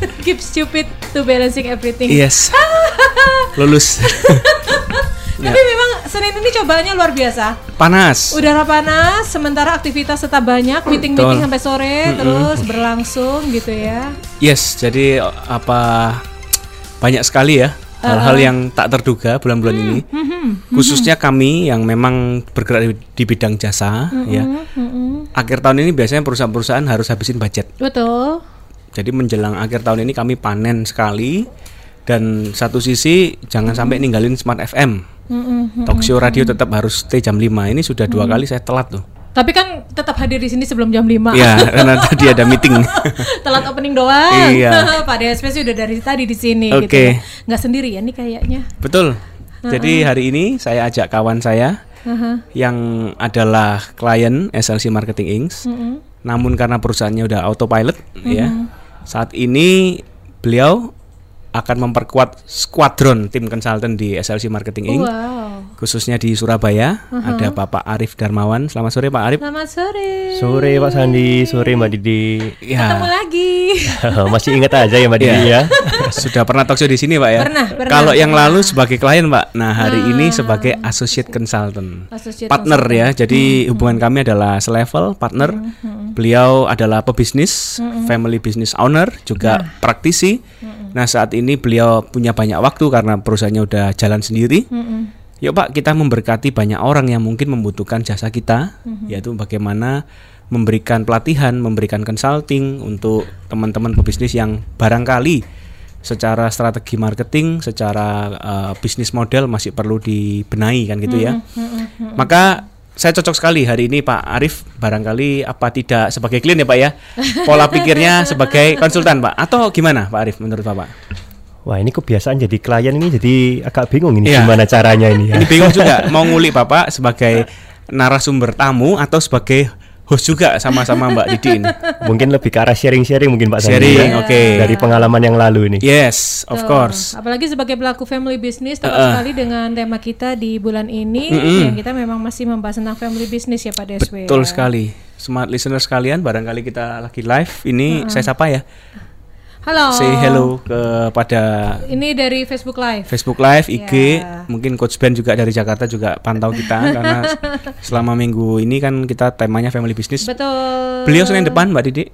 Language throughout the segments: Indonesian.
Keep stupid to balancing everything. Yes. Lulus. Tapi memang Senin ini cobaannya luar biasa. Panas. Udara panas, sementara aktivitas tetap banyak, meeting-meeting sampai sore terus berlangsung gitu ya. Yes, jadi apa banyak sekali ya hal-hal yang tak terduga bulan-bulan ini. Khususnya kami yang memang bergerak di, di bidang jasa ya. Akhir tahun ini biasanya perusahaan-perusahaan harus habisin budget. Betul. Jadi menjelang akhir tahun ini kami panen sekali dan satu sisi jangan sampai ninggalin Smart FM. Talk show radio tetap harus stay jam 5. Ini sudah dua kali saya telat tuh. Tapi kan tetap hadir di sini sebelum jam 5. Ya, karena tadi ada meeting. Telat opening doang. Iya. Pak DSP sih udah dari tadi di sini gitu. Oke. ya. Nggak sendiri ya nih kayaknya. Betul. Jadi hari ini saya ajak kawan saya yang adalah klien SLC Marketing Inc. Namun karena perusahaannya udah autopilot ya. Saat ini beliau akan memperkuat skuadron tim konsultan di SLC Marketing Inc. Wow. Khususnya di Surabaya ada Bapak Arif Darmawan. Selamat sore Pak Arif. Selamat sore. Sore Pak Sandi, sore Mbak Didi. Ketemu Ya, lagi. Masih ingat aja ya Mbak Didi Iya. ya. sudah pernah talk show di sini Pak ya. Pernah, pernah, Kalau yang lalu sebagai klien Pak. Nah hari ini sebagai associate consultant. Associate partner ya. Jadi hubungan kami adalah selevel partner. Beliau adalah pebisnis, family business owner, juga praktisi. Nah saat ini beliau punya banyak waktu karena perusahaannya udah jalan sendiri. Yuk Pak kita memberkati banyak orang yang mungkin membutuhkan jasa kita, yaitu bagaimana memberikan pelatihan, memberikan consulting untuk teman-teman pebisnis yang barangkali secara strategi marketing, secara uh, bisnis model masih perlu dibenahi kan gitu ya. Maka saya cocok sekali hari ini Pak Arif barangkali apa tidak sebagai klien ya Pak ya pola pikirnya sebagai konsultan Pak atau gimana Pak Arif menurut Bapak? Wah ini kebiasaan jadi klien ini jadi agak bingung ini Iya. gimana caranya ini ya. Ini bingung juga mau ngulik Bapak sebagai narasumber tamu atau sebagai host juga sama-sama Mbak Didi ini. Mungkin lebih ke arah sharing-sharing mungkin Pak. Sharing, ya. oke. Dari pengalaman yang lalu ini. Yes, of Tuh. course. Apalagi sebagai pelaku family business tepat Uh-uh. sekali dengan tema kita di bulan ini yang kita memang masih membahas tentang family business ya Pak Deswe. Betul ya. sekali. Smart listener sekalian, barangkali kita lagi live. Ini saya sapa ya. Halo. Say hello kepada Ini dari Facebook Live. Facebook Live, IG, Ya. mungkin Coach Ben juga dari Jakarta juga pantau kita karena selama minggu ini kan kita temanya family business. Betul. Beliau Senin depan Mbak Didi.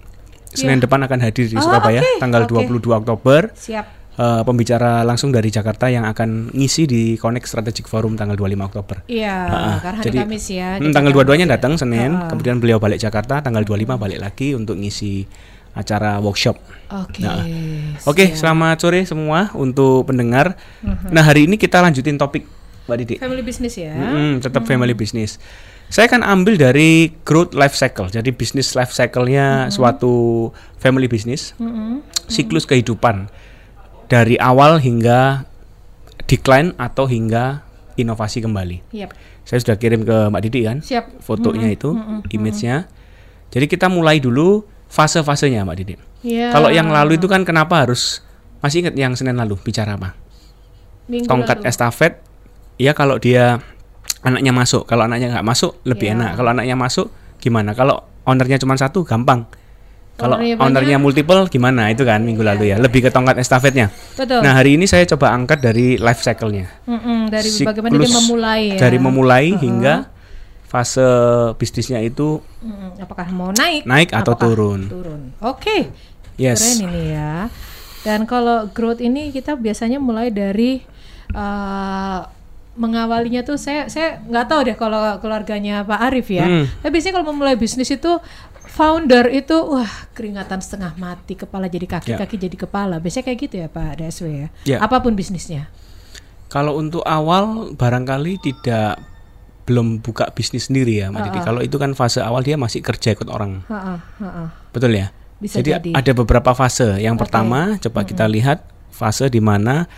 Senin depan akan hadir di Oh, Surabaya oke, tanggal oke. 22 Oktober. Siap. Eh, pembicara langsung dari Jakarta yang akan ngisi di Connect Strategic Forum tanggal 25 Oktober. Iya, Ah, karena hari jadi, Kamis ya. Hmm, Jadi tanggal 22-nya ya. datang Senin, ah. kemudian beliau balik Jakarta tanggal 25 balik lagi untuk ngisi acara workshop. Oke. Nah, Oke, selamat sore semua untuk pendengar. Nah, hari ini kita lanjutin topik Mbak Didi. Family business ya. Mm-mm, tetap family business. Saya akan ambil dari growth life cycle. Jadi bisnis life cycle-nya suatu family business. Siklus kehidupan dari awal hingga decline atau hingga inovasi kembali. Yap. Saya sudah kirim ke Mbak Didi kan Siap. fotonya itu, image-nya. Jadi kita mulai dulu fase-fasenya Mbak Didi. Iya. Kalau yang lalu itu kan kenapa harus masih ingat yang Senin lalu bicara apa? Minggu tongkat lalu. estafet ya kalau dia anaknya masuk kalau anaknya nggak masuk lebih Ya. enak kalau anaknya masuk gimana kalau ownernya cuma satu gampang kalau Ownernya ownernya multiple gimana itu kan minggu lalu ya lebih ke tongkat estafetnya Betul. nah hari ini saya coba angkat dari life cycle-nya Mm-mm, dari Siklus bagaimana dia memulai ya. dari memulai hingga fase bisnisnya itu Mm-mm, apakah mau naik? Naik atau turun. Turun. Oke. yes Keren ini ya. Dan kalau growth ini kita biasanya mulai dari eh, mengawalinya tuh saya saya nggak tahu deh kalau keluarganya Pak Arif ya. Hmm. Tapi biasanya kalau memulai bisnis itu founder itu wah keringatan setengah mati, kepala jadi kaki, Ya. kaki jadi kepala. Biasanya kayak gitu ya Pak DSW ya. Ya. Apa pun bisnisnya. Kalau untuk awal barangkali tidak belum buka bisnis sendiri ya Mbak Didi. Kalau itu kan fase awal dia masih kerja ikut orang. Ha-ha, ha-ha. Betul ya? Bisa jadi, jadi. ada beberapa fase. Yang pertama coba kita lihat fase di mana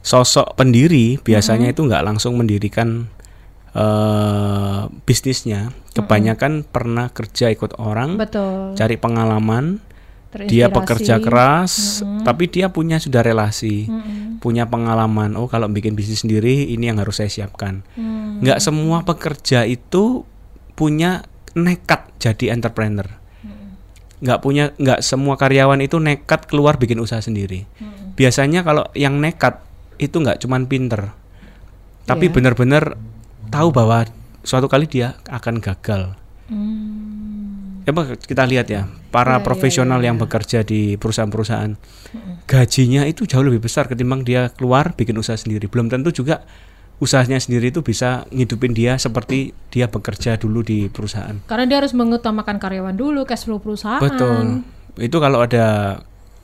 sosok pendiri biasanya itu nggak langsung mendirikan eh bisnisnya. Kebanyakan pernah kerja ikut orang, Betul. cari pengalaman, dia pekerja keras, tapi dia punya sudah relasi, Mm-mm. punya pengalaman. Oh, kalau bikin bisnis sendiri ini yang harus saya siapkan. Hmm. Nggak semua pekerja itu punya nekat jadi entrepreneur. nggak punya nggak semua karyawan itu nekat keluar bikin usaha sendiri. Biasanya kalau yang nekat itu nggak cuman pinter, tapi Iya. benar-benar tahu bahwa suatu kali dia akan gagal. Hmm. Coba kita lihat ya, para Ya, ya, profesional ya, yang ya. bekerja di perusahaan-perusahaan, gajinya itu jauh lebih besar ketimbang dia keluar bikin usaha sendiri. Belum tentu juga usahanya sendiri itu bisa ngidupin dia seperti dia bekerja dulu di perusahaan. Karena dia harus mengutamakan karyawan dulu, cash flow perusahaan. Betul. Itu kalau ada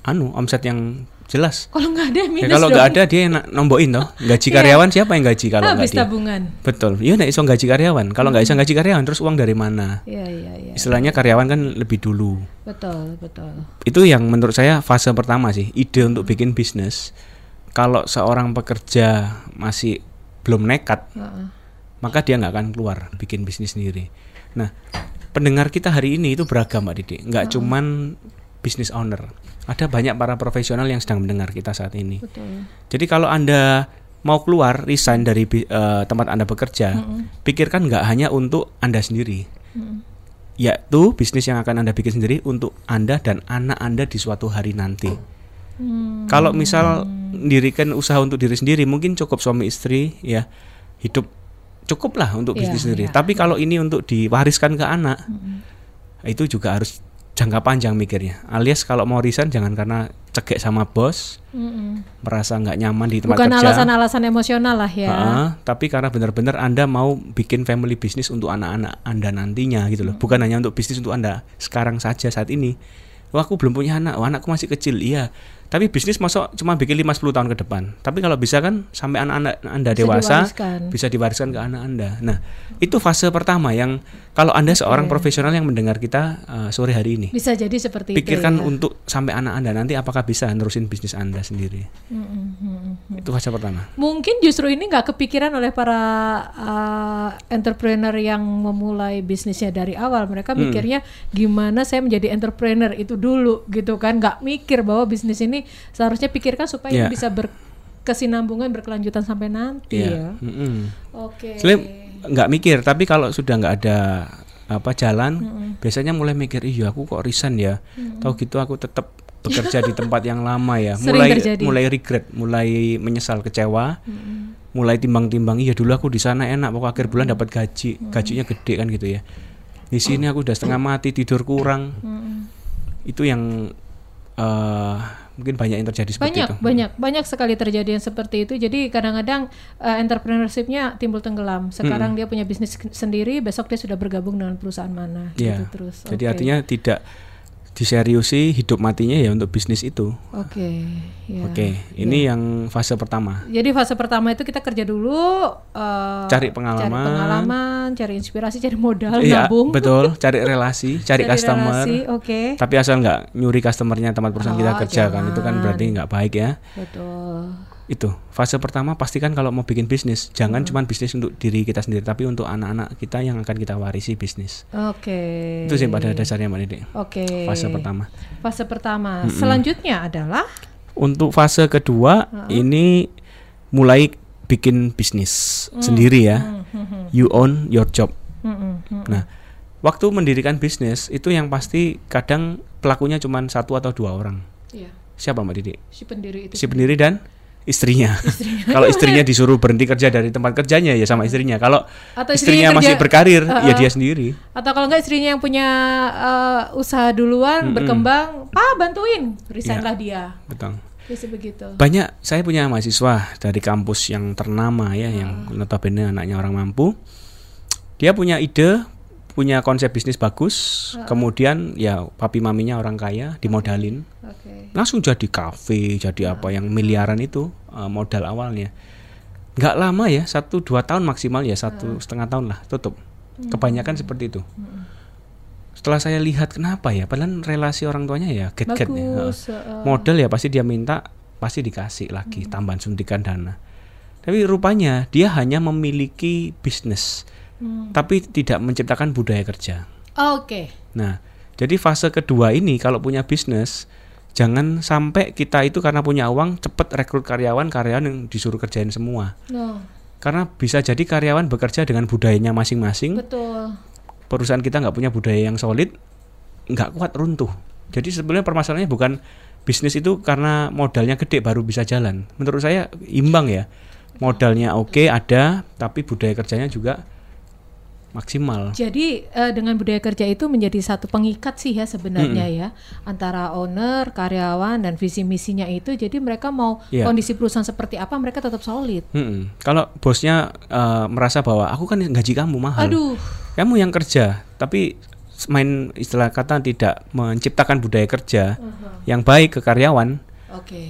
anu omset yang jelas. Kalau nggak ada Ya, minus kalau dong. nggak ada dia yang nombokin toh. Gaji Iya. karyawan siapa yang gaji kalau nggak dia? tabungan. Betul. Iya nek iso gaji karyawan. Kalau nggak iso gaji karyawan terus uang dari mana? Iya iya iya. Istilahnya karyawan kan lebih dulu. Betul betul. Itu yang menurut saya fase pertama sih, ide untuk bikin bisnis. Kalau seorang pekerja masih belum nekat, Heeh. maka dia nggak akan keluar bikin bisnis sendiri. Nah, pendengar kita hari ini itu beragam, Mbak Didi. Nggak cuman business owner. Ada banyak para profesional yang sedang mendengar kita saat ini. Betul. Jadi kalau anda mau keluar resign dari eh, tempat anda bekerja, pikirkan nggak hanya untuk anda sendiri, Mm. yaitu bisnis yang akan anda bikin sendiri untuk anda dan anak anda di suatu hari nanti. Hmm. Kalau misal mendirikan usaha untuk diri sendiri, mungkin cukup suami istri ya hidup cukup lah untuk bisnis sendiri. iya. Tapi kalau ini untuk diwariskan ke anak, itu juga harus jangka panjang mikirnya. Alias kalau mau resign jangan karena cekek sama bos, Mm-mm. merasa nggak nyaman di tempat Bukan kerja. alasan-alasan emosional lah ya. Heeh, tapi karena benar-benar Anda mau bikin family bisnis untuk anak-anak Anda nantinya gitu loh. Bukan hanya untuk bisnis untuk Anda sekarang saja saat ini. Wah, aku belum punya anak, wah, anakku masih kecil. Iya. Tapi bisnis masuk cuma bikin 5 10 tahun ke depan. Tapi kalau bisa kan sampai anak-anak Anda Bisa dewasa diwariskan. bisa diwariskan ke anak Anda. Nah, itu fase pertama yang kalau Anda seorang profesional yang mendengar kita uh, sore hari ini. Bisa jadi seperti Pikirkan itu. ya. untuk sampai anak Anda nanti apakah bisa nerusin bisnis Anda sendiri. Mm-mm, mm-mm. Itu fase pertama. Mungkin justru ini nggak kepikiran oleh para uh, entrepreneur yang memulai bisnisnya dari awal. Mereka Hmm. mikirnya gimana saya menjadi entrepreneur itu dulu gitu kan. Nggak mikir bahwa bisnis ini seharusnya pikirkan supaya Iya. ini bisa berkesinambungan berkelanjutan sampai nanti Iya. ya. Mm-mm. Oke. Sebenarnya nggak mikir, tapi kalau sudah nggak ada apa jalan, biasanya mulai mikir, iya aku kok resign ya, tahu gitu aku tetap bekerja di tempat yang lama ya, Sering mulai terjadi. mulai regret, mulai menyesal, kecewa, mulai timbang-timbang, iya dulu aku di sana enak, pokok akhir bulan dapat gaji, gajinya gede kan gitu ya. Di sini aku udah setengah mati, tidur kurang, itu yang eh, mungkin banyak yang terjadi seperti banyak itu. banyak banyak sekali terjadi yang seperti itu jadi kadang-kadang uh, entrepreneurshipnya timbul tenggelam sekarang dia punya bisnis sendiri besok dia sudah bergabung dengan perusahaan mana Iya. gitu terus Jadi Oke. artinya tidak diseriusi hidup matinya ya untuk bisnis itu. oke ya. Oke, ini yang fase pertama. jadi fase pertama itu kita kerja dulu uh, Cari pengalaman. cari pengalaman cari inspirasi cari modal Iya, nabung betul. Cari relasi, cari, customer. relasi, oke Tapi asal nggak nyuri customernya tempat perusahaan kita Oh, kerja kan, itu kan jangan. berarti nggak baik ya. betul Itu fase pertama pastikan kalau mau bikin bisnis, jangan Hmm. cuma bisnis untuk diri kita sendiri, tapi untuk anak-anak kita yang akan kita warisi bisnis. oke Itu sih pada dasarnya Mbak Dede. oke Fase pertama. fase pertama selanjutnya adalah Untuk fase kedua ini mulai bikin bisnis Hmm. sendiri ya. You own your job. Mm. Nah, waktu mendirikan bisnis itu yang pasti kadang pelakunya cuma satu atau dua orang. Iya, Siapa Mbak Didi? si pendiri itu Si pendiri dan istrinya. Kalau istrinya disuruh berhenti kerja dari tempat kerjanya ya sama istrinya. Kalau Atau istrinya istrinya masih kerja- berkarir ya Uh-uh. dia sendiri. atau kalau enggak istrinya yang punya uh, usaha duluan berkembang pak bantuin resignlah dia Betul. bisa begitu Banyak saya punya mahasiswa dari kampus yang ternama ya yang notabene anaknya orang mampu. Dia punya ide, punya konsep bisnis bagus, kemudian ya papi maminya orang kaya dimodalin. oke. Langsung jadi kafe jadi apa yang miliaran itu uh, modal awalnya. Nggak lama ya satu dua tahun maksimal ya satu setengah tahun lah tutup. Kebanyakan seperti itu. Setelah saya lihat kenapa ya? Padahal relasi orang tuanya ya get get ya uh, modal ya pasti dia minta pasti dikasih lagi tambahan suntikan dana. Tapi rupanya dia hanya memiliki bisnis hmm. tapi tidak menciptakan budaya kerja oke Nah, jadi fase kedua ini kalau punya bisnis jangan sampai kita itu karena punya uang cepet rekrut karyawan karyawan yang disuruh kerjain semua. no Karena bisa jadi karyawan bekerja dengan budayanya masing-masing. betul Perusahaan kita nggak punya budaya yang solid, nggak kuat runtuh. Jadi sebenarnya permasalahannya bukan bisnis itu karena modalnya gede baru bisa jalan. Menurut saya imbang ya. Modalnya oke ada, tapi budaya kerjanya juga maksimal. Jadi eh, dengan budaya kerja itu menjadi satu pengikat sih ya sebenarnya ya antara owner, karyawan dan visi misinya itu. Jadi mereka mau Iya. kondisi perusahaan seperti apa mereka tetap solid. Mm-mm. Kalau bosnya eh, merasa bahwa aku kan gaji kamu mahal, Aduh, kamu yang kerja, tapi main istilah kata tidak menciptakan budaya kerja yang baik ke karyawan, oke,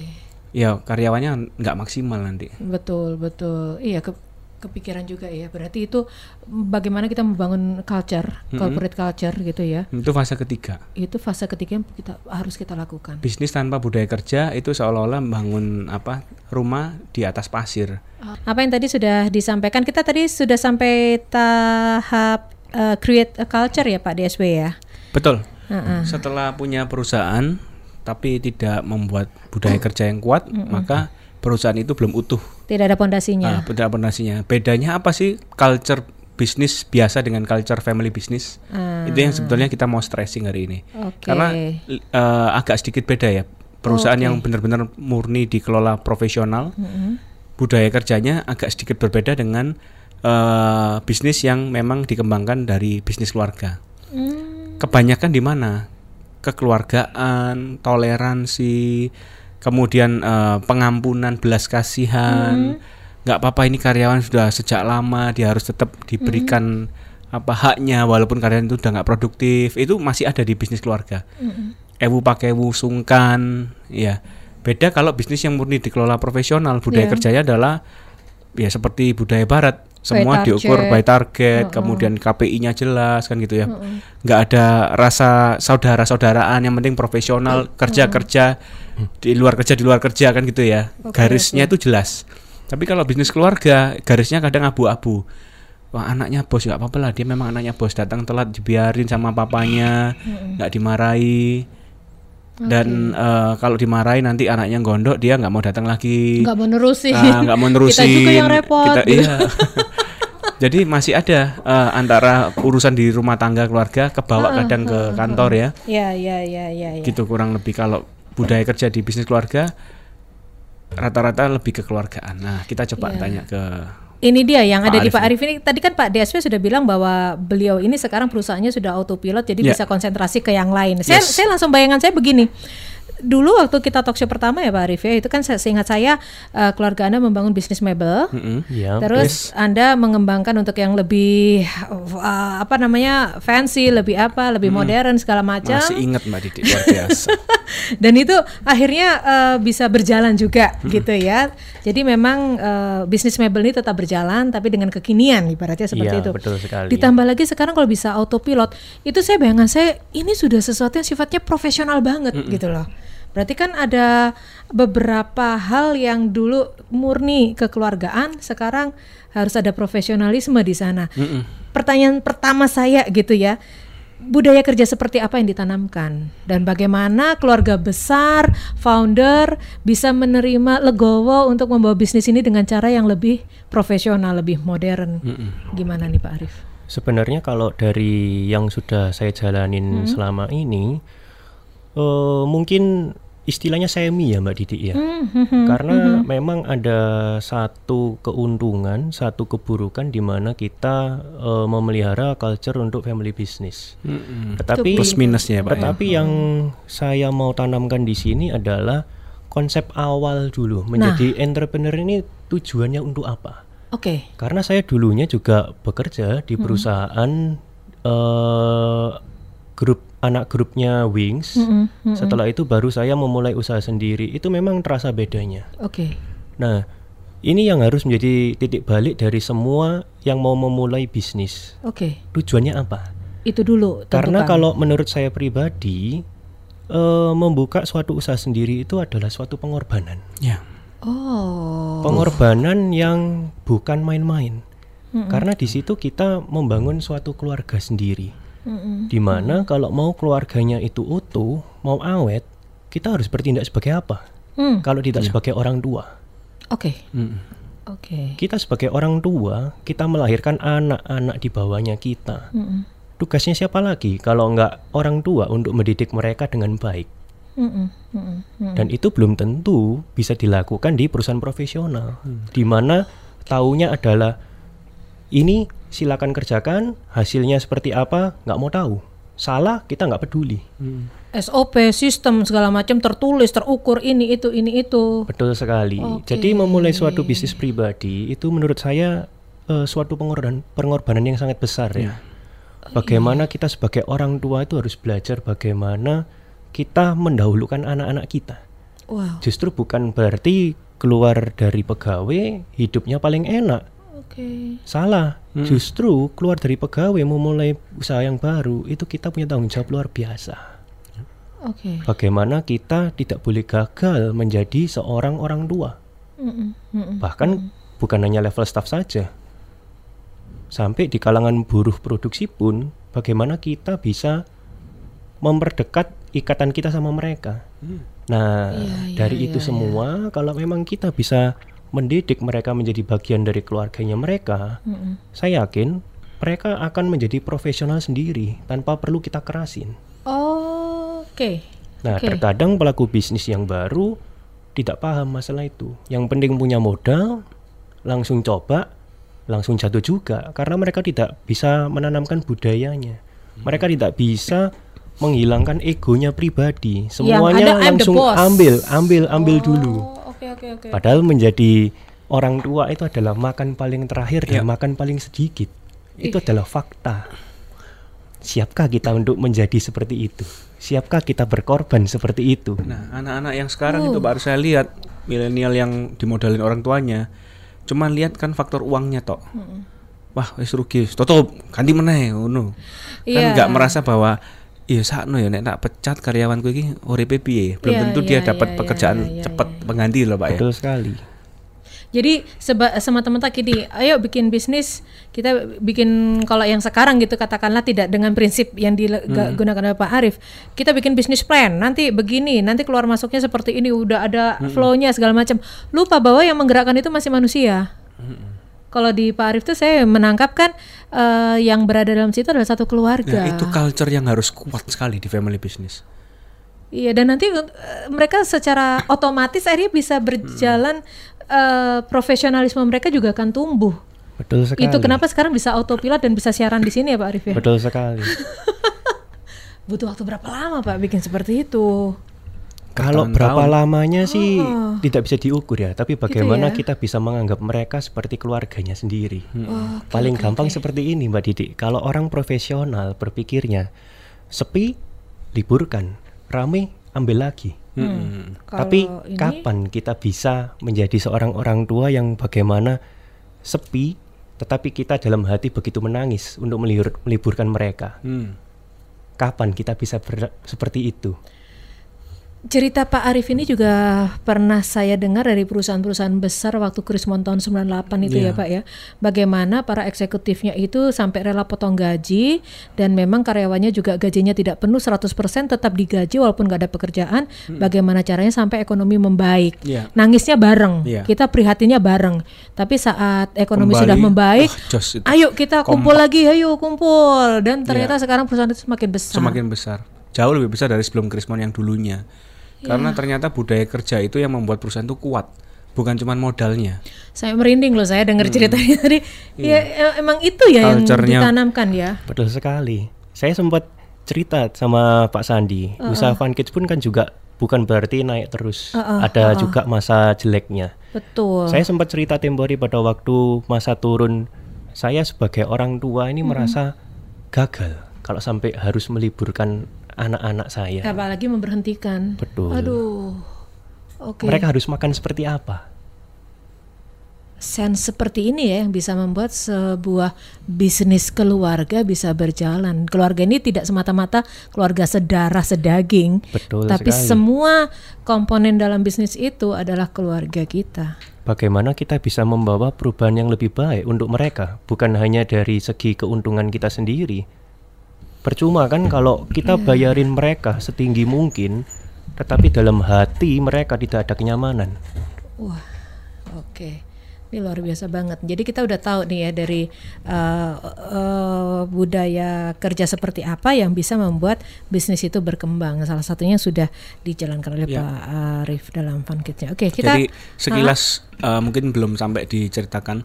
ya karyawannya nggak maksimal nanti. betul betul. Iya ke- kepikiran juga ya. Berarti itu bagaimana kita membangun culture, corporate culture gitu ya. Itu fase ketiga. Itu fase ketiga yang kita harus kita lakukan. Bisnis tanpa budaya kerja itu seolah-olah membangun apa rumah di atas pasir. Apa yang tadi sudah disampaikan kita tadi sudah sampai tahap eh, create a culture ya Pak DSW ya. Betul. Heeh. Setelah punya perusahaan tapi tidak membuat budaya kerja yang kuat, maka perusahaan itu belum utuh. Tidak ada pondasinya. Ah, beda pondasinya. Bedanya apa sih culture bisnis biasa dengan culture family bisnis? Ah, Itu yang sebetulnya kita mau stressing hari ini. Oke. Karena eh, agak sedikit beda ya. Perusahaan Oke. yang benar-benar murni dikelola profesional, Mm-mm. budaya kerjanya agak sedikit berbeda dengan eh, bisnis yang memang dikembangkan dari bisnis keluarga. Hmm, Kebanyakan di mana? Kekeluargaan, toleransi, kemudian eh, pengampunan, belas kasihan. nggak apa-apa ini karyawan sudah sejak lama dia harus tetap diberikan apa haknya walaupun karyawan itu udah nggak produktif. Itu masih ada di bisnis keluarga. Ewu pakai ewu sungkan ya. Beda kalau bisnis yang murni dikelola profesional. Budaya Iya. kerjanya adalah ya seperti budaya barat semua By diukur by target. Uh-uh. kemudian KPI-nya jelas kan gitu ya. Nggak ada rasa saudara-saudaraan yang penting profesional kerja kerja di luar kerja di luar kerja kan gitu ya. Oke, garisnya itu jelas. Tapi kalau bisnis keluarga garisnya kadang abu-abu. Wah anaknya bos nggak apa-apa lah dia memang anaknya bos datang telat dibiarin sama papanya nggak dimarahi dan eh, kalau dimarahi nanti anaknya gondok dia nggak mau datang lagi nggak mau nerusin. Ah, nggak mau nerusin Kita juga yang repot. Kita- gitu. iya jadi masih ada eh, antara urusan di rumah tangga keluarga kebawa kadang ke kantor ya Ya, ya, ya, ya, ya. gitu kurang lebih kalau budaya kerja di bisnis keluarga rata-rata lebih kekeluargaan nah kita coba Iya. tanya ke Ini dia yang Pak ada di Arif Pak Arif ini. Tadi kan Pak DSW sudah bilang bahwa beliau ini sekarang perusahaannya sudah autopilot, jadi Ya. bisa konsentrasi ke yang lain. Saya, Yes. saya langsung bayangan saya begini. Dulu waktu kita talk show pertama ya Pak Arif ya, itu kan saya seingat saya eh, keluarga Anda membangun bisnis mebel. Mm-mm. Ya, Terus Anda mengembangkan untuk yang lebih eh, apa namanya fancy, lebih apa, lebih modern segala macam. masih ingat mbak Didi luar biasa Dan itu akhirnya eh, bisa berjalan juga gitu ya. Jadi memang eh, bisnis mebel ini tetap berjalan tapi dengan kekinian ibaratnya seperti Iya, itu. betul sekali. Ditambah lagi sekarang kalau bisa autopilot, itu saya bayangan saya ini sudah sesuatu yang sifatnya profesional banget gitu loh. Berarti kan ada beberapa hal yang dulu murni kekeluargaan, sekarang harus ada profesionalisme di sana. Pertanyaan pertama saya gitu ya, budaya kerja seperti apa yang ditanamkan dan bagaimana keluarga besar, founder bisa menerima legowo untuk membawa bisnis ini dengan cara yang lebih profesional, lebih modern. Gimana nih Pak Arif? Sebenarnya kalau dari yang sudah saya jalanin selama ini, eh, mungkin istilahnya semi ya Mbak Didi ya. Karena memang ada satu keuntungan, satu keburukan di mana kita eh, memelihara culture untuk family business. Mm-mm. Tetapi plus minusnya ya pak ya? tetapi yang saya mau tanamkan di sini adalah konsep awal dulu menjadi entrepreneur ini tujuannya untuk apa? Oke. Karena saya dulunya juga bekerja di perusahaan eh, grup anak grupnya Wings. Setelah itu baru saya memulai usaha sendiri. Itu memang terasa bedanya. Oke. Nah, ini yang harus menjadi titik balik dari semua yang mau memulai bisnis. Oke. Tujuannya apa? Itu dulu Karena tentukan. kalau menurut saya pribadi eh, membuka suatu usaha sendiri itu adalah suatu pengorbanan. ya Oh. Pengorbanan yang bukan main-main. Karena di situ kita membangun suatu keluarga sendiri. Mm-mm. Di mana kalau mau keluarganya itu utuh, mau awet, kita harus bertindak sebagai apa? Hmm. Kalau tidak sebagai orang tua. Oke. Mm-mm. Oke. Kita sebagai orang tua, kita melahirkan anak-anak di bawahnya kita. Mm-mm. tugasnya siapa lagi kalau nggak orang tua untuk mendidik mereka dengan baik? Mm-mm, mm-mm, mm. Dan itu belum tentu bisa dilakukan di perusahaan profesional, di mana taunya adalah ini silakan kerjakan, hasilnya seperti apa nggak mau tahu. Salah kita nggak peduli. SOP, sistem segala macam tertulis, terukur ini itu ini itu. Betul sekali. Oke. Jadi memulai suatu bisnis pribadi itu menurut saya eh, suatu pengorbanan pengorbanan yang sangat besar ya. Bagaimana kita sebagai orang tua itu harus belajar bagaimana kita mendahulukan anak-anak kita. Wow. Justru bukan berarti keluar dari pegawai hidupnya paling enak. Oke. Salah. Justru keluar dari pegawai memulai usaha yang baru itu kita punya tanggung jawab luar biasa. Oke. Bagaimana kita tidak boleh gagal menjadi seorang orang tua. Mm-mm, mm-mm. Bahkan bukan hanya level staff saja. Sampai di kalangan buruh produksi pun bagaimana kita bisa memperdekat ikatan kita sama mereka. Nah, Iya, iya, dari iya, itu iya. semua kalau memang kita bisa mendidik mereka menjadi bagian dari keluarganya mereka, Mm-mm. saya yakin mereka akan menjadi profesional sendiri tanpa perlu kita kerasin. Oke. Nah, Oke. terkadang pelaku bisnis yang baru tidak paham masalah itu. Yang penting punya modal, langsung coba, langsung jatuh juga karena mereka tidak bisa menanamkan budayanya. Mereka tidak bisa menghilangkan egonya pribadi. Semuanya ada, langsung ambil, ambil, ambil dulu. Oh, Oke oke oke. Padahal menjadi orang tua itu adalah makan paling terakhir dan makan paling sedikit. Itu adalah fakta. Siapkah kita untuk menjadi seperti itu? Siapkah kita berkorban seperti itu? Nah, anak-anak yang sekarang itu baru saya lihat milenial yang dimodalin orang tuanya, cuman lihat kan faktor uangnya tok. Wah, wis rugi, tutup, ganti meneh ngono. Iya. Kan nggak merasa bahwa iya sakno ya nek tak pecat karyawanku iki uripe piye. Belum Iya, tentu iya, dia iya, dapat iya, pekerjaan iya, cepat pengganti loh, Pak ya. Betul sekali. Jadi seba, sama teman-teman gini, ayo bikin bisnis. Kita bikin kalau yang sekarang gitu katakanlah tidak dengan prinsip yang digunakan oleh Pak Arief. Kita bikin bisnis plan. Nanti begini, nanti keluar masuknya seperti ini, udah ada flow-nya segala macam. Lupa bahwa yang menggerakkan itu masih manusia. Kalau di Pak Arief tuh saya menangkap kan eh, yang berada dalam situ adalah satu keluarga. Nah, itu culture yang harus kuat sekali di family business. Iya dan nanti eh, mereka secara otomatis akhirnya bisa berjalan eh, profesionalisme mereka juga akan tumbuh. Betul sekali. Itu kenapa sekarang bisa autopilot dan bisa siaran di sini ya Pak Arif ya? Betul sekali. Butuh waktu berapa lama Pak bikin seperti itu? Kalau berapa lamanya sih Oh. tidak bisa diukur ya, tapi bagaimana ya? kita bisa menganggap mereka seperti keluarganya sendiri. Oh, oke, Paling oke, gampang oke. seperti ini Mbak Didi. Kalau orang profesional berpikirnya sepi, liburkan, rame, ambil lagi. Hmm. Tapi Kalau ini- kapan kita bisa menjadi seorang orang tua yang bagaimana sepi, tetapi kita dalam hati begitu menangis untuk melibur- meliburkan mereka? Hmm. Kapan kita bisa ber- seperti itu? Cerita Pak Arif ini juga pernah saya dengar dari perusahaan-perusahaan besar waktu Krismon tahun 98 itu ya Iya. Pak ya. Bagaimana para eksekutifnya itu sampai rela potong gaji dan memang karyawannya juga gajinya tidak penuh 100% tetap digaji walaupun nggak ada pekerjaan. Bagaimana caranya sampai ekonomi membaik. Iya. Nangisnya bareng, Iya. kita prihatinnya bareng. Tapi saat ekonomi Kembali, sudah membaik, itu. ayo kita kumpul lagi, ayo kumpul. Dan ternyata Iya. sekarang perusahaan itu semakin besar. Semakin besar. Jauh lebih besar dari sebelum Krismon yang dulunya. Karena Iya. ternyata budaya kerja itu yang membuat perusahaan itu kuat, bukan cuma modalnya. Saya merinding loh saya dengar ceritanya tadi. Ya e- emang itu ya yang Hmm. Iya. Ditanamkan ya. Betul sekali. Saya sempat cerita sama Pak Sandi, usaha Fun Kids pun kan juga bukan berarti naik terus. Uh-uh, Ada uh-uh. juga masa jeleknya. Betul. Saya sempat cerita tempo hari pada waktu masa turun, saya sebagai orang tua ini merasa gagal kalau sampai harus meliburkan anak-anak saya. Apalagi memberhentikan. Betul. Aduh. Oke. Mereka harus makan seperti apa? Sense seperti ini ya yang bisa membuat sebuah bisnis keluarga bisa berjalan. Keluarga ini tidak semata-mata keluarga sedarah sedaging, Betul tapi sekali. semua komponen dalam bisnis itu adalah keluarga kita. Bagaimana kita bisa membawa perubahan yang lebih baik untuk mereka, bukan hanya dari segi keuntungan kita sendiri. Percuma kan kalau kita bayarin mereka setinggi mungkin, tetapi dalam hati mereka tidak ada kenyamanan. Wah, oke. Ini luar biasa banget. Jadi kita udah tahu nih ya dari uh, uh, budaya kerja seperti apa yang bisa membuat bisnis itu berkembang. Salah satunya sudah dijalankan oleh Ya. Pak Arif dalam Fun Kids-nya. Oke, kita Jadi sekilas uh, mungkin belum sampai diceritakan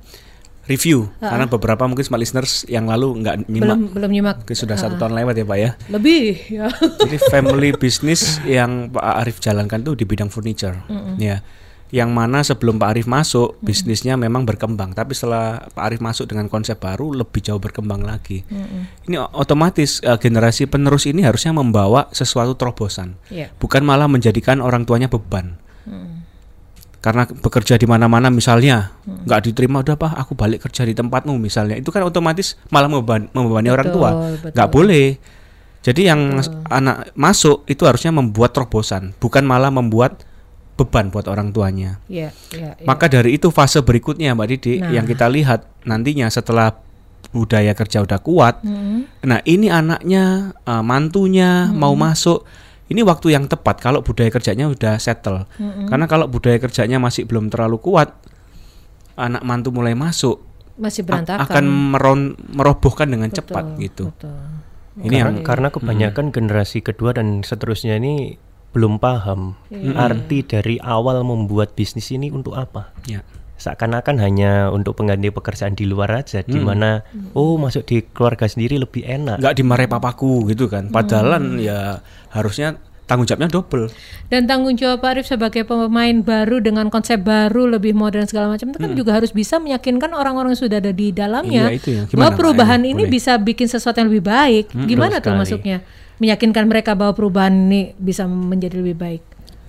review karena beberapa mungkin smart listeners yang lalu nggak nyimak belum belum nyimak mungkin sudah satu tahun lewat ya Pak ya. lebih ya. Jadi family business yang Pak Arif jalankan tuh di bidang furniture, ya. Yang mana sebelum Pak Arif masuk bisnisnya memang berkembang, tapi setelah Pak Arif masuk dengan konsep baru lebih jauh berkembang lagi. Ini o- otomatis eh, generasi penerus ini harusnya membawa sesuatu terobosan, Iya. bukan malah menjadikan orang tuanya beban. Karena bekerja di mana-mana misalnya nggak diterima udah pak aku balik kerja di tempatmu misalnya itu kan otomatis malah membeban- membebani orang tua Betul, nggak betul. boleh jadi yang anak masuk itu harusnya membuat terobosan, bukan malah membuat beban buat orang tuanya. Iya, iya, iya. Maka dari itu fase berikutnya Mbak Didi Nah. yang kita lihat nantinya setelah budaya kerja udah kuat, Mm-mm. nah ini anaknya, eh, mantunya Hmm. mau masuk, ini waktu yang tepat kalau budaya kerjanya udah settle. Hmm. Karena kalau budaya kerjanya masih belum terlalu kuat, anak mantu mulai masuk masih berantakan. akan meron- merobohkan dengan Betul, cepat gitu. betul. Ini karena, yang karena kebanyakan generasi kedua dan seterusnya ini belum paham Iya. arti dari awal membuat bisnis ini untuk apa. ya. Seakan-akan hanya untuk pengganti pekerjaan di luar aja, di mana oh masuk di keluarga sendiri lebih enak. nggak dimarahi papaku gitu kan. Padahal ya harusnya tanggung jawabnya double. Dan tanggung jawab Pak Arif sebagai pemain baru dengan konsep baru lebih modern segala macam itu kan juga harus bisa meyakinkan orang-orang yang sudah ada di dalamnya Hmm. Iya, itu ya. Gimana, bahwa perubahan Ayo, ini boleh. bisa bikin sesuatu yang lebih baik. Gimana tuh sekali. masuknya? Meyakinkan mereka bahwa perubahan ini bisa menjadi lebih baik.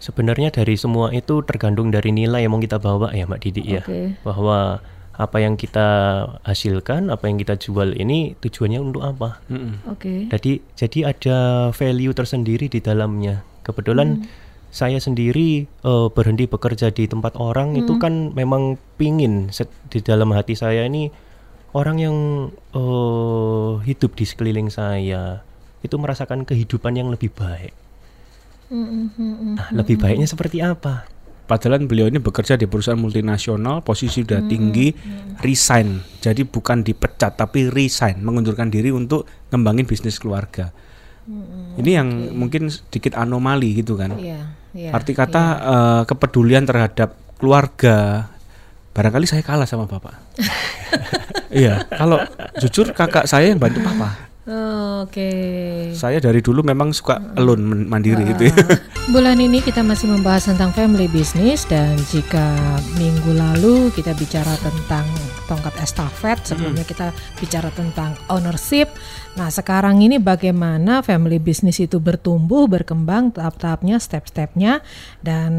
Sebenarnya dari semua itu tergantung dari nilai yang mau kita bawa ya Mbak Didi ya. Oke. Bahwa apa yang kita hasilkan, apa yang kita jual ini tujuannya untuk apa? Mm-mm. Oke. Jadi jadi ada value tersendiri di dalamnya. Kebetulan saya sendiri eh, berhenti bekerja di tempat orang itu kan memang pingin di dalam hati saya ini orang yang eh, hidup di sekeliling saya itu merasakan kehidupan yang lebih baik. Nah, lebih baiknya seperti apa? Padahal beliau ini bekerja di perusahaan multinasional, posisi sudah tinggi, resign. Jadi bukan dipecat tapi resign, mengundurkan diri untuk ngembangin bisnis keluarga. ini yang mungkin sedikit anomali gitu kan. Iya, iya. Arti kata eh, kepedulian terhadap keluarga. Barangkali saya kalah sama bapak. iya, kalau jujur kakak saya yang bantu papa. Oh, Oke. Saya dari dulu memang suka alone mandiri gitu ya. Bulan ini kita masih membahas tentang family business dan jika minggu lalu kita bicara tentang tongkat estafet, sebelumnya kita bicara tentang ownership. Nah, sekarang ini bagaimana family business itu bertumbuh, berkembang tahap-tahapnya, step-stepnya dan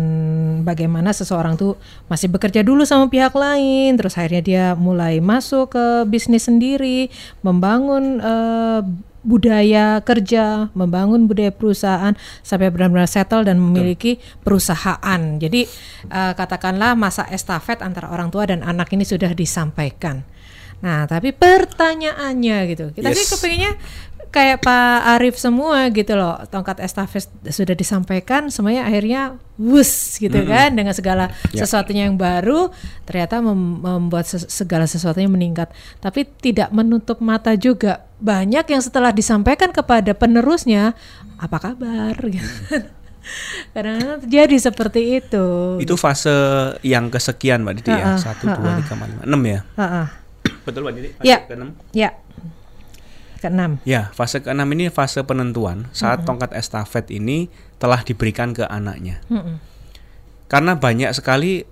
bagaimana seseorang tuh masih bekerja dulu sama pihak lain, terus akhirnya dia mulai masuk ke bisnis sendiri, membangun eh, budaya kerja, membangun budaya perusahaan sampai benar-benar settle dan memiliki perusahaan. Jadi eh, katakanlah masa estafet antara orang tua dan anak ini sudah disampaikan. Nah, tapi pertanyaannya gitu, kita sih Yes. kepinginnya kayak Pak Arif semua gitu loh, tongkat estafet sudah disampaikan, semuanya akhirnya wus gitu kan dengan segala Ya. sesuatunya yang baru ternyata mem- membuat ses- segala sesuatunya meningkat. Tapi tidak menutup mata juga banyak yang setelah disampaikan kepada penerusnya apa kabar gitu. Kadang-kadang terjadi seperti itu. Itu fase yang kesekian Mbak Didi ya. Satu, dua, tiga, empat, lima, enam ya. Betul Mbak Didi? Fase Ya. keenam? Ya. Keenam. Ya, fase keenam ini fase penentuan saat tongkat estafet ini telah diberikan ke anaknya. Mm-mm. Karena banyak sekali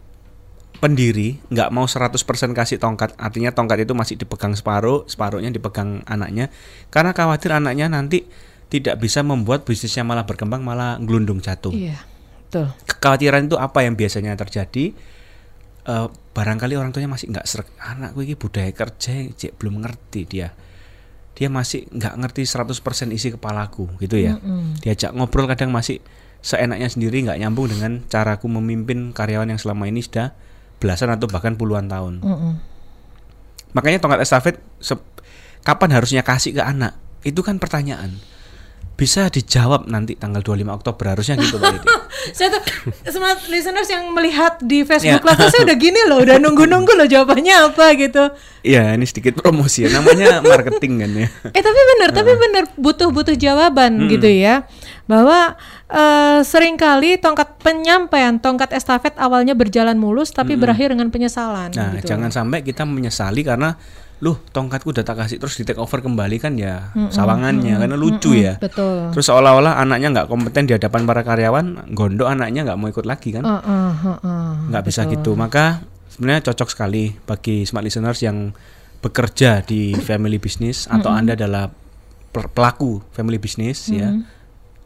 pendiri nggak mau 100% kasih tongkat, artinya tongkat itu masih dipegang separuh, separuhnya dipegang anaknya, karena khawatir anaknya nanti tidak bisa membuat bisnisnya malah berkembang, malah gelundung jatuh. Iya. Betul. Kekhawatiran itu apa yang biasanya terjadi? Eh, barangkali orang tuanya masih nggak serak, anakku ini budaya kerja, cek belum ngerti dia. Dia masih nggak ngerti 100% isi kepalaku gitu ya. Mm-mm. Diajak ngobrol kadang masih seenaknya sendiri nggak nyambung dengan caraku memimpin karyawan yang selama ini sudah belasan atau bahkan puluhan tahun. Mm-mm. Makanya tongkat estafet se- kapan harusnya kasih ke anak? Itu kan pertanyaan. Bisa dijawab nanti tanggal 25 Oktober harusnya gitu Mbak saya tuh smart listeners yang melihat di Facebook Live tuh saya udah gini loh, udah nunggu-nunggu loh jawabannya apa gitu. Iya, ini sedikit promosi ya. Namanya marketing kan ya. Eh tapi benar, tapi benar butuh-butuh jawaban gitu ya. Bahwa eh, sering kali tongkat penyampaian, tongkat estafet awalnya berjalan mulus tapi berakhir dengan penyesalan Nah, gitu. jangan sampai kita menyesali karena loh tongkatku udah tak kasih terus di take over kembali kan ya sawangannya karena lucu ya. Betul. Terus seolah-olah anaknya nggak kompeten di hadapan para karyawan, gondok anaknya nggak mau ikut lagi kan? Uh, uh, uh, uh. nggak bisa gitu. Maka sebenarnya cocok sekali bagi smart listeners yang bekerja di family business atau Anda adalah pel- pelaku family business ya.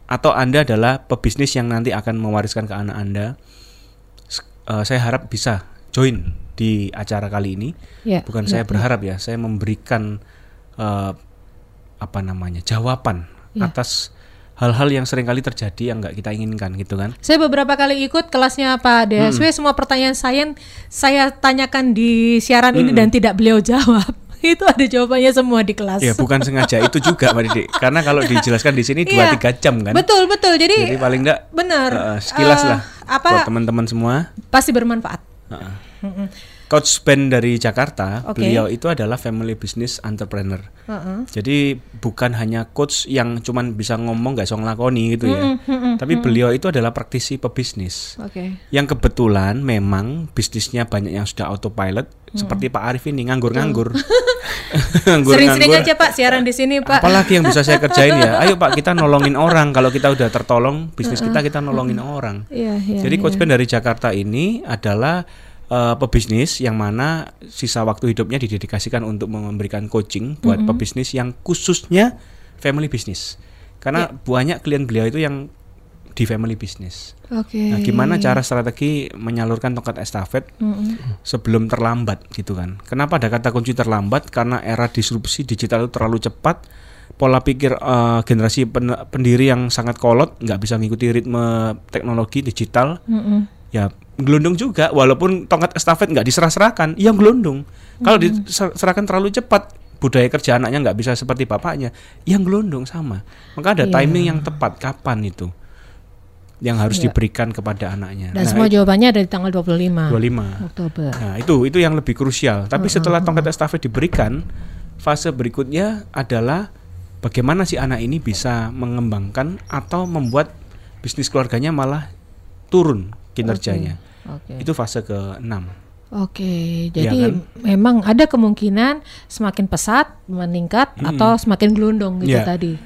Atau Anda adalah pebisnis yang nanti akan mewariskan ke anak Anda. Eh, saya harap bisa join di acara kali ini. Ya, Bukan ya, saya berharap ya, saya memberikan eh, apa namanya? jawaban Ya. atas hal-hal yang sering kali terjadi yang nggak kita inginkan gitu kan. Saya beberapa kali ikut kelasnya Pak DSW, semua pertanyaan saya saya tanyakan di siaran ini dan tidak beliau jawab. Itu ada jawabannya semua di kelas. Ya bukan sengaja itu juga Mbak Didi. Karena kalau dijelaskan di sini Iya. 2 3 jam kan. Betul betul. Jadi, Jadi paling enggak benar. eh, sekilas Eh, lah apa buat teman-teman semua. pasti bermanfaat. Heeh. Coach Ben dari Jakarta, Oke. beliau itu adalah family business entrepreneur. Heeh. Jadi bukan hanya coach yang cuman bisa ngomong nggak bisa ngelakoni gitu ya. Tapi beliau itu adalah praktisi pebisnis. Oke. Yang kebetulan memang bisnisnya banyak yang sudah autopilot seperti Pak Arif ini nganggur-nganggur. Sering-sering aja Pak siaran di sini Pak. Apalagi yang bisa saya kerjain ya. Ayo Pak kita nolongin orang. Kalau kita udah tertolong bisnis kita kita nolongin orang. Iya, iya. Jadi. Coach Ben dari Jakarta ini adalah eh, pebisnis yang mana sisa waktu hidupnya didedikasikan untuk memberikan coaching buat pebisnis yang khususnya family business. Karena banyak klien beliau itu yang di family business. Oke. Nah, gimana cara strategi menyalurkan tongkat estafet Mm-mm. sebelum terlambat gitu kan. Kenapa ada kata kunci terlambat? Karena era disrupsi digital itu terlalu cepat. Pola pikir eh, generasi pen- pendiri yang sangat kolot, nggak bisa mengikuti ritme teknologi digital, Mm-mm. Ya gelondong juga. Walaupun tongkat estafet nggak diserah-serahkan, ya gelondong. Kalau diserahkan terlalu cepat, budaya kerja anaknya nggak bisa seperti bapaknya, yang gelondong sama. Maka ada Iya. timing yang tepat kapan itu yang harus Iya. diberikan kepada anaknya. Dan Nah, semua jawabannya ada di tanggal 25 25. Oktober. Nah, itu itu yang lebih krusial. Tapi setelah tongkat estafet diberikan, fase berikutnya adalah bagaimana si anak ini bisa mengembangkan atau membuat bisnis keluarganya malah turun kinerjanya. Oke. Itu fase ke-6. Oke, Iya jadi kan? memang ada kemungkinan semakin pesat meningkat atau semakin gelondong gitu Iya. tadi.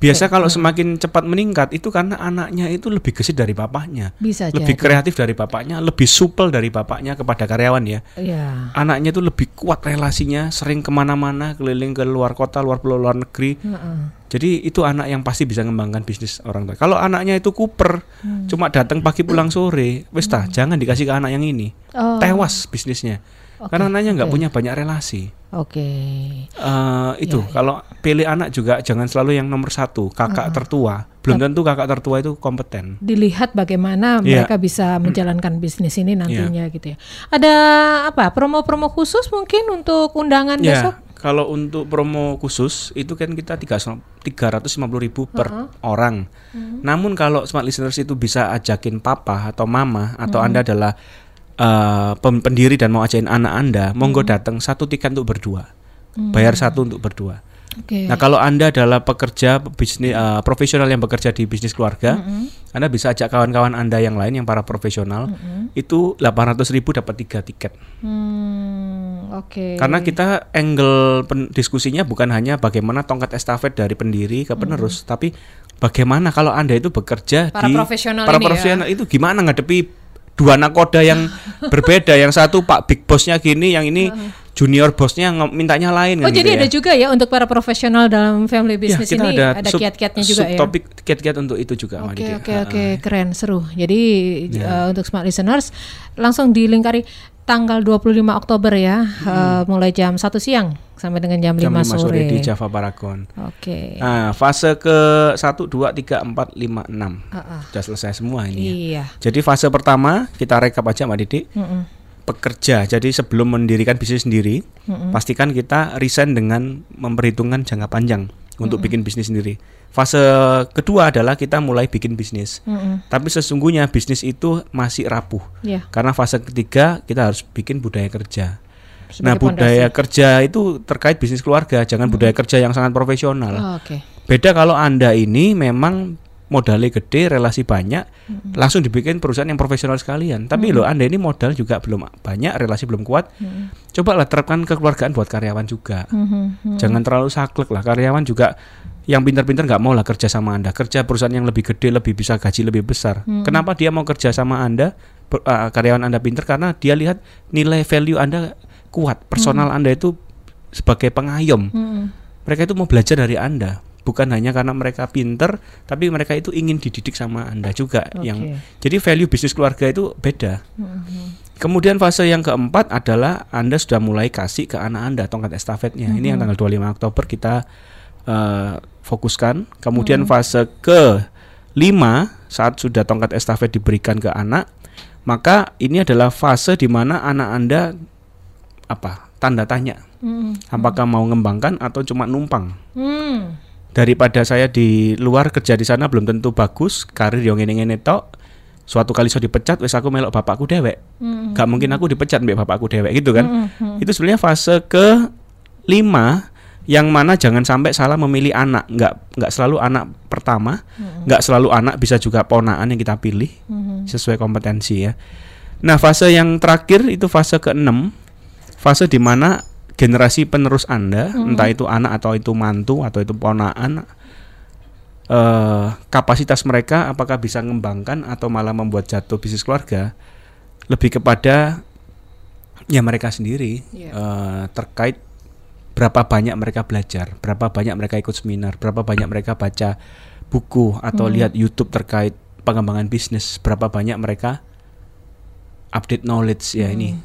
Biasa kalau semakin cepat meningkat itu karena anaknya itu lebih gesit dari bapaknya. Bisa Lebih jadi. kreatif dari bapaknya, lebih supel dari bapaknya kepada karyawan ya. Iya. Anaknya itu lebih kuat relasinya, sering ke mana-mana, keliling ke luar kota, luar pulau, luar negeri. Heeh. Jadi itu anak yang pasti bisa mengembangkan bisnis orang tua. Kalau anaknya itu kuper, cuma datang pagi pulang sore, wis tah, jangan dikasih ke anak yang ini. Oh, Tewas bisnisnya. Oke, Karena anaknya nggak oke. punya banyak relasi. Oke. Eh, itu kalau pilih anak juga jangan selalu yang nomor satu, kakak tertua. Belum tentu kakak tertua itu kompeten. Dilihat bagaimana Iya. mereka bisa menjalankan bisnis ini nantinya gitu ya. Ada apa? Promo-promo khusus mungkin untuk undangan besok? Ya, kalau untuk promo khusus itu kan kita tiga ratus ribu per orang. Namun kalau smart listeners itu bisa ajakin papa atau mama atau anda adalah pem- pendiri dan mau ajakin anak anda, monggo datang satu tiket untuk berdua, bayar satu untuk berdua. Oke. Nah kalau anda adalah pekerja bisnis eh, profesional yang bekerja di bisnis keluarga, anda bisa ajak kawan-kawan anda yang lain yang para profesional itu 800 ribu dapat tiga tiket. Hmm, oke. Karena kita angle diskusinya bukan hanya bagaimana tongkat estafet dari pendiri ke penerus, tapi bagaimana kalau anda itu bekerja Para di profesional para ya. profesional itu gimana ngadepi dua nakoda yang berbeda, yang satu pak big bossnya gini, yang ini junior bosnya mintanya lain Oh kan jadi gitu ada ya. juga ya untuk para profesional dalam family Ya, business kita ini ada, ada kiat-kiatnya juga ya. subtopik kiat-kiat untuk itu juga Oke oke oke keren seru. Jadi Ya. eh, untuk smart listeners langsung dilingkari tanggal 25 Oktober ya, eh, mulai jam 1 siang sampai dengan jam, Jam 5, 5 sore. sore di Java Paragon. Oke. Nah, fase ke 1 2 3 4 5 6. Ah, ah. Sudah selesai semua ini. ya. Iya. Jadi fase pertama kita rekap aja Mbak Didi. Mm-mm. Pekerja. Jadi sebelum mendirikan bisnis sendiri, Mm-mm. pastikan kita resign dengan memperhitungkan jangka panjang untuk bikin bisnis sendiri. Fase kedua adalah kita mulai bikin bisnis. Mm-mm. Tapi sesungguhnya bisnis itu masih rapuh. Ya. Karena fase ketiga kita harus bikin budaya kerja. sebagai nah, budaya pondasi. kerja itu terkait bisnis keluarga, jangan budaya kerja yang sangat profesional. Oh, Oke. Beda kalau Anda ini memang modalnya gede, relasi banyak, langsung dibikin perusahaan yang profesional sekalian. Tapi loh Anda ini modal juga belum banyak, relasi belum kuat. Cobalah terapkan kekeluargaan buat karyawan juga. Mhm. Jangan terlalu saklek lah. Karyawan juga yang pintar-pintar nggak mau lah kerja sama Anda. Kerja perusahaan yang lebih gede, lebih bisa gaji lebih besar. Kenapa dia mau kerja sama Anda? Per- uh, karyawan Anda pintar karena dia lihat nilai value Anda kuat. Personal Anda itu sebagai pengayom. Mm-mm. Mereka itu mau belajar dari Anda. Bukan hanya karena mereka pinter, tapi mereka itu ingin dididik sama Anda juga. Oke. Yang jadi value bisnis keluarga itu beda. Mhm. Kemudian fase yang keempat adalah Anda sudah mulai kasih ke anak Anda tongkat estafetnya. Ini yang tanggal 25 Oktober kita eh, fokuskan. Kemudian fase ke lima saat sudah tongkat estafet diberikan ke anak, maka ini adalah fase di mana anak Anda apa? Tanda tanya. Mm-mm. Apakah mau ngembangkan atau cuma numpang? Mm. Daripada saya di luar kerja di sana belum tentu bagus, karir yang ngene-ngene tok. Suatu kali saya dipecat, wes aku melok bapakku dewek. Mm. Gak mungkin aku dipecat mbak bapakku dewek gitu kan. Mm-mm. Itu sebenarnya fase ke lima yang mana jangan sampai salah memilih anak. Nggak nggak selalu anak pertama, nggak selalu anak bisa juga ponaan yang kita pilih Mhm. sesuai kompetensi ya. Nah fase yang terakhir itu fase keenam, fase di mana generasi penerus anda, entah itu anak atau itu mantu atau itu ponaan, eh, kapasitas mereka apakah bisa mengembangkan atau malah membuat jatuh bisnis keluarga, lebih kepada ya mereka sendiri Iya. eh, terkait berapa banyak mereka belajar, berapa banyak mereka ikut seminar, berapa banyak mereka baca buku atau lihat YouTube terkait pengembangan bisnis, berapa banyak mereka update knowledge ya ini.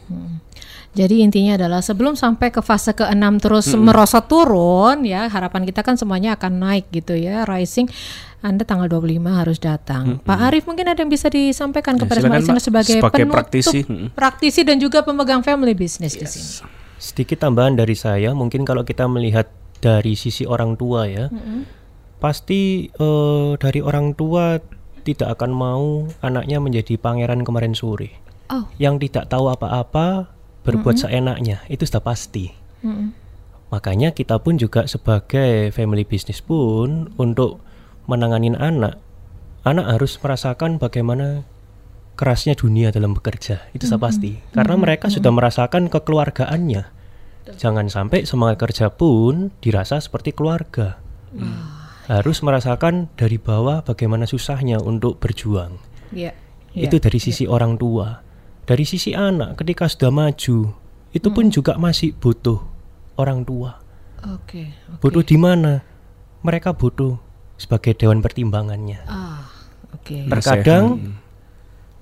Jadi intinya adalah sebelum sampai ke fase ke-6 terus merosot turun ya, harapan kita kan semuanya akan naik gitu ya, rising. Anda tanggal 25 harus datang. Pak Arief mungkin ada yang bisa disampaikan Ya, kepada semua listener sebagai, Sebagai penutup praktisi. Praktisi dan juga pemegang family business di sini. Sedikit tambahan dari saya, mungkin kalau kita melihat dari sisi orang tua ya, pasti eh, dari orang tua tidak akan mau anaknya menjadi pangeran kemarin sore, Oh. yang tidak tahu apa-apa berbuat seenaknya, itu sudah pasti. Mm-mm. Makanya kita pun juga sebagai family business pun untuk menanganin anak, anak harus merasakan bagaimana kerasnya dunia dalam bekerja. Itu sudah pasti. Karena mereka sudah merasakan kekeluargaannya. Jangan sampai semangat kerja pun dirasa seperti keluarga. Harus merasakan dari bawah bagaimana susahnya untuk berjuang. Iya. Itu dari sisi orang tua. Dari sisi anak ketika sudah maju, itu pun juga masih butuh orang tua. Oke. oke. Butuh di mana? Mereka butuh sebagai dewan pertimbangannya. Ah, oke. Terkadang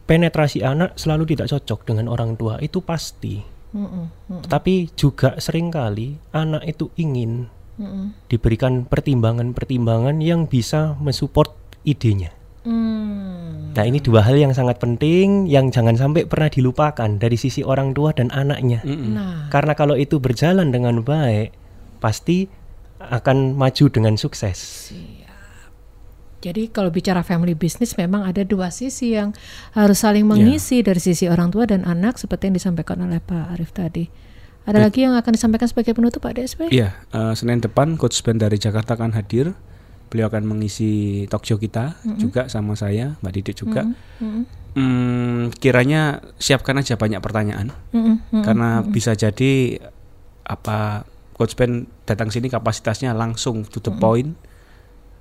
penetrasi anak selalu tidak cocok dengan orang tua, itu pasti. Mm-mm, mm, Tetapi juga sering kali anak itu ingin mm-mm. diberikan pertimbangan-pertimbangan yang bisa mensupport idenya. Mm. Nah, ini dua hal yang sangat penting yang jangan sampai pernah dilupakan dari sisi orang tua dan anaknya. Mm-mm. Nah, Karena kalau itu berjalan dengan baik, pasti akan maju dengan sukses. Jadi kalau bicara family business memang ada dua sisi yang harus saling mengisi dari sisi orang tua dan anak seperti yang disampaikan oleh Pak Arief tadi. Ada lagi yang akan disampaikan sebagai penutup Pak DSP? Iya, eh, Senin depan Coach Ben dari Jakarta akan hadir. Beliau akan mengisi talk show kita juga sama saya, Mbak Didik juga. Mm-mm. Hmm, kiranya siapkan aja banyak pertanyaan Mm-mm, mm-mm. karena bisa jadi apa Coach Ben datang sini kapasitasnya langsung to the point,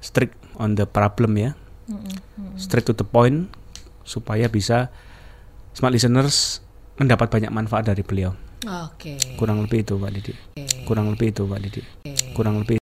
strict on the problem ya, straight to the point supaya bisa smart listeners mendapat banyak manfaat dari beliau. Oke. Kurang lebih itu Pak Didi. Oke. Kurang lebih itu Pak Didi. Oke. Kurang lebih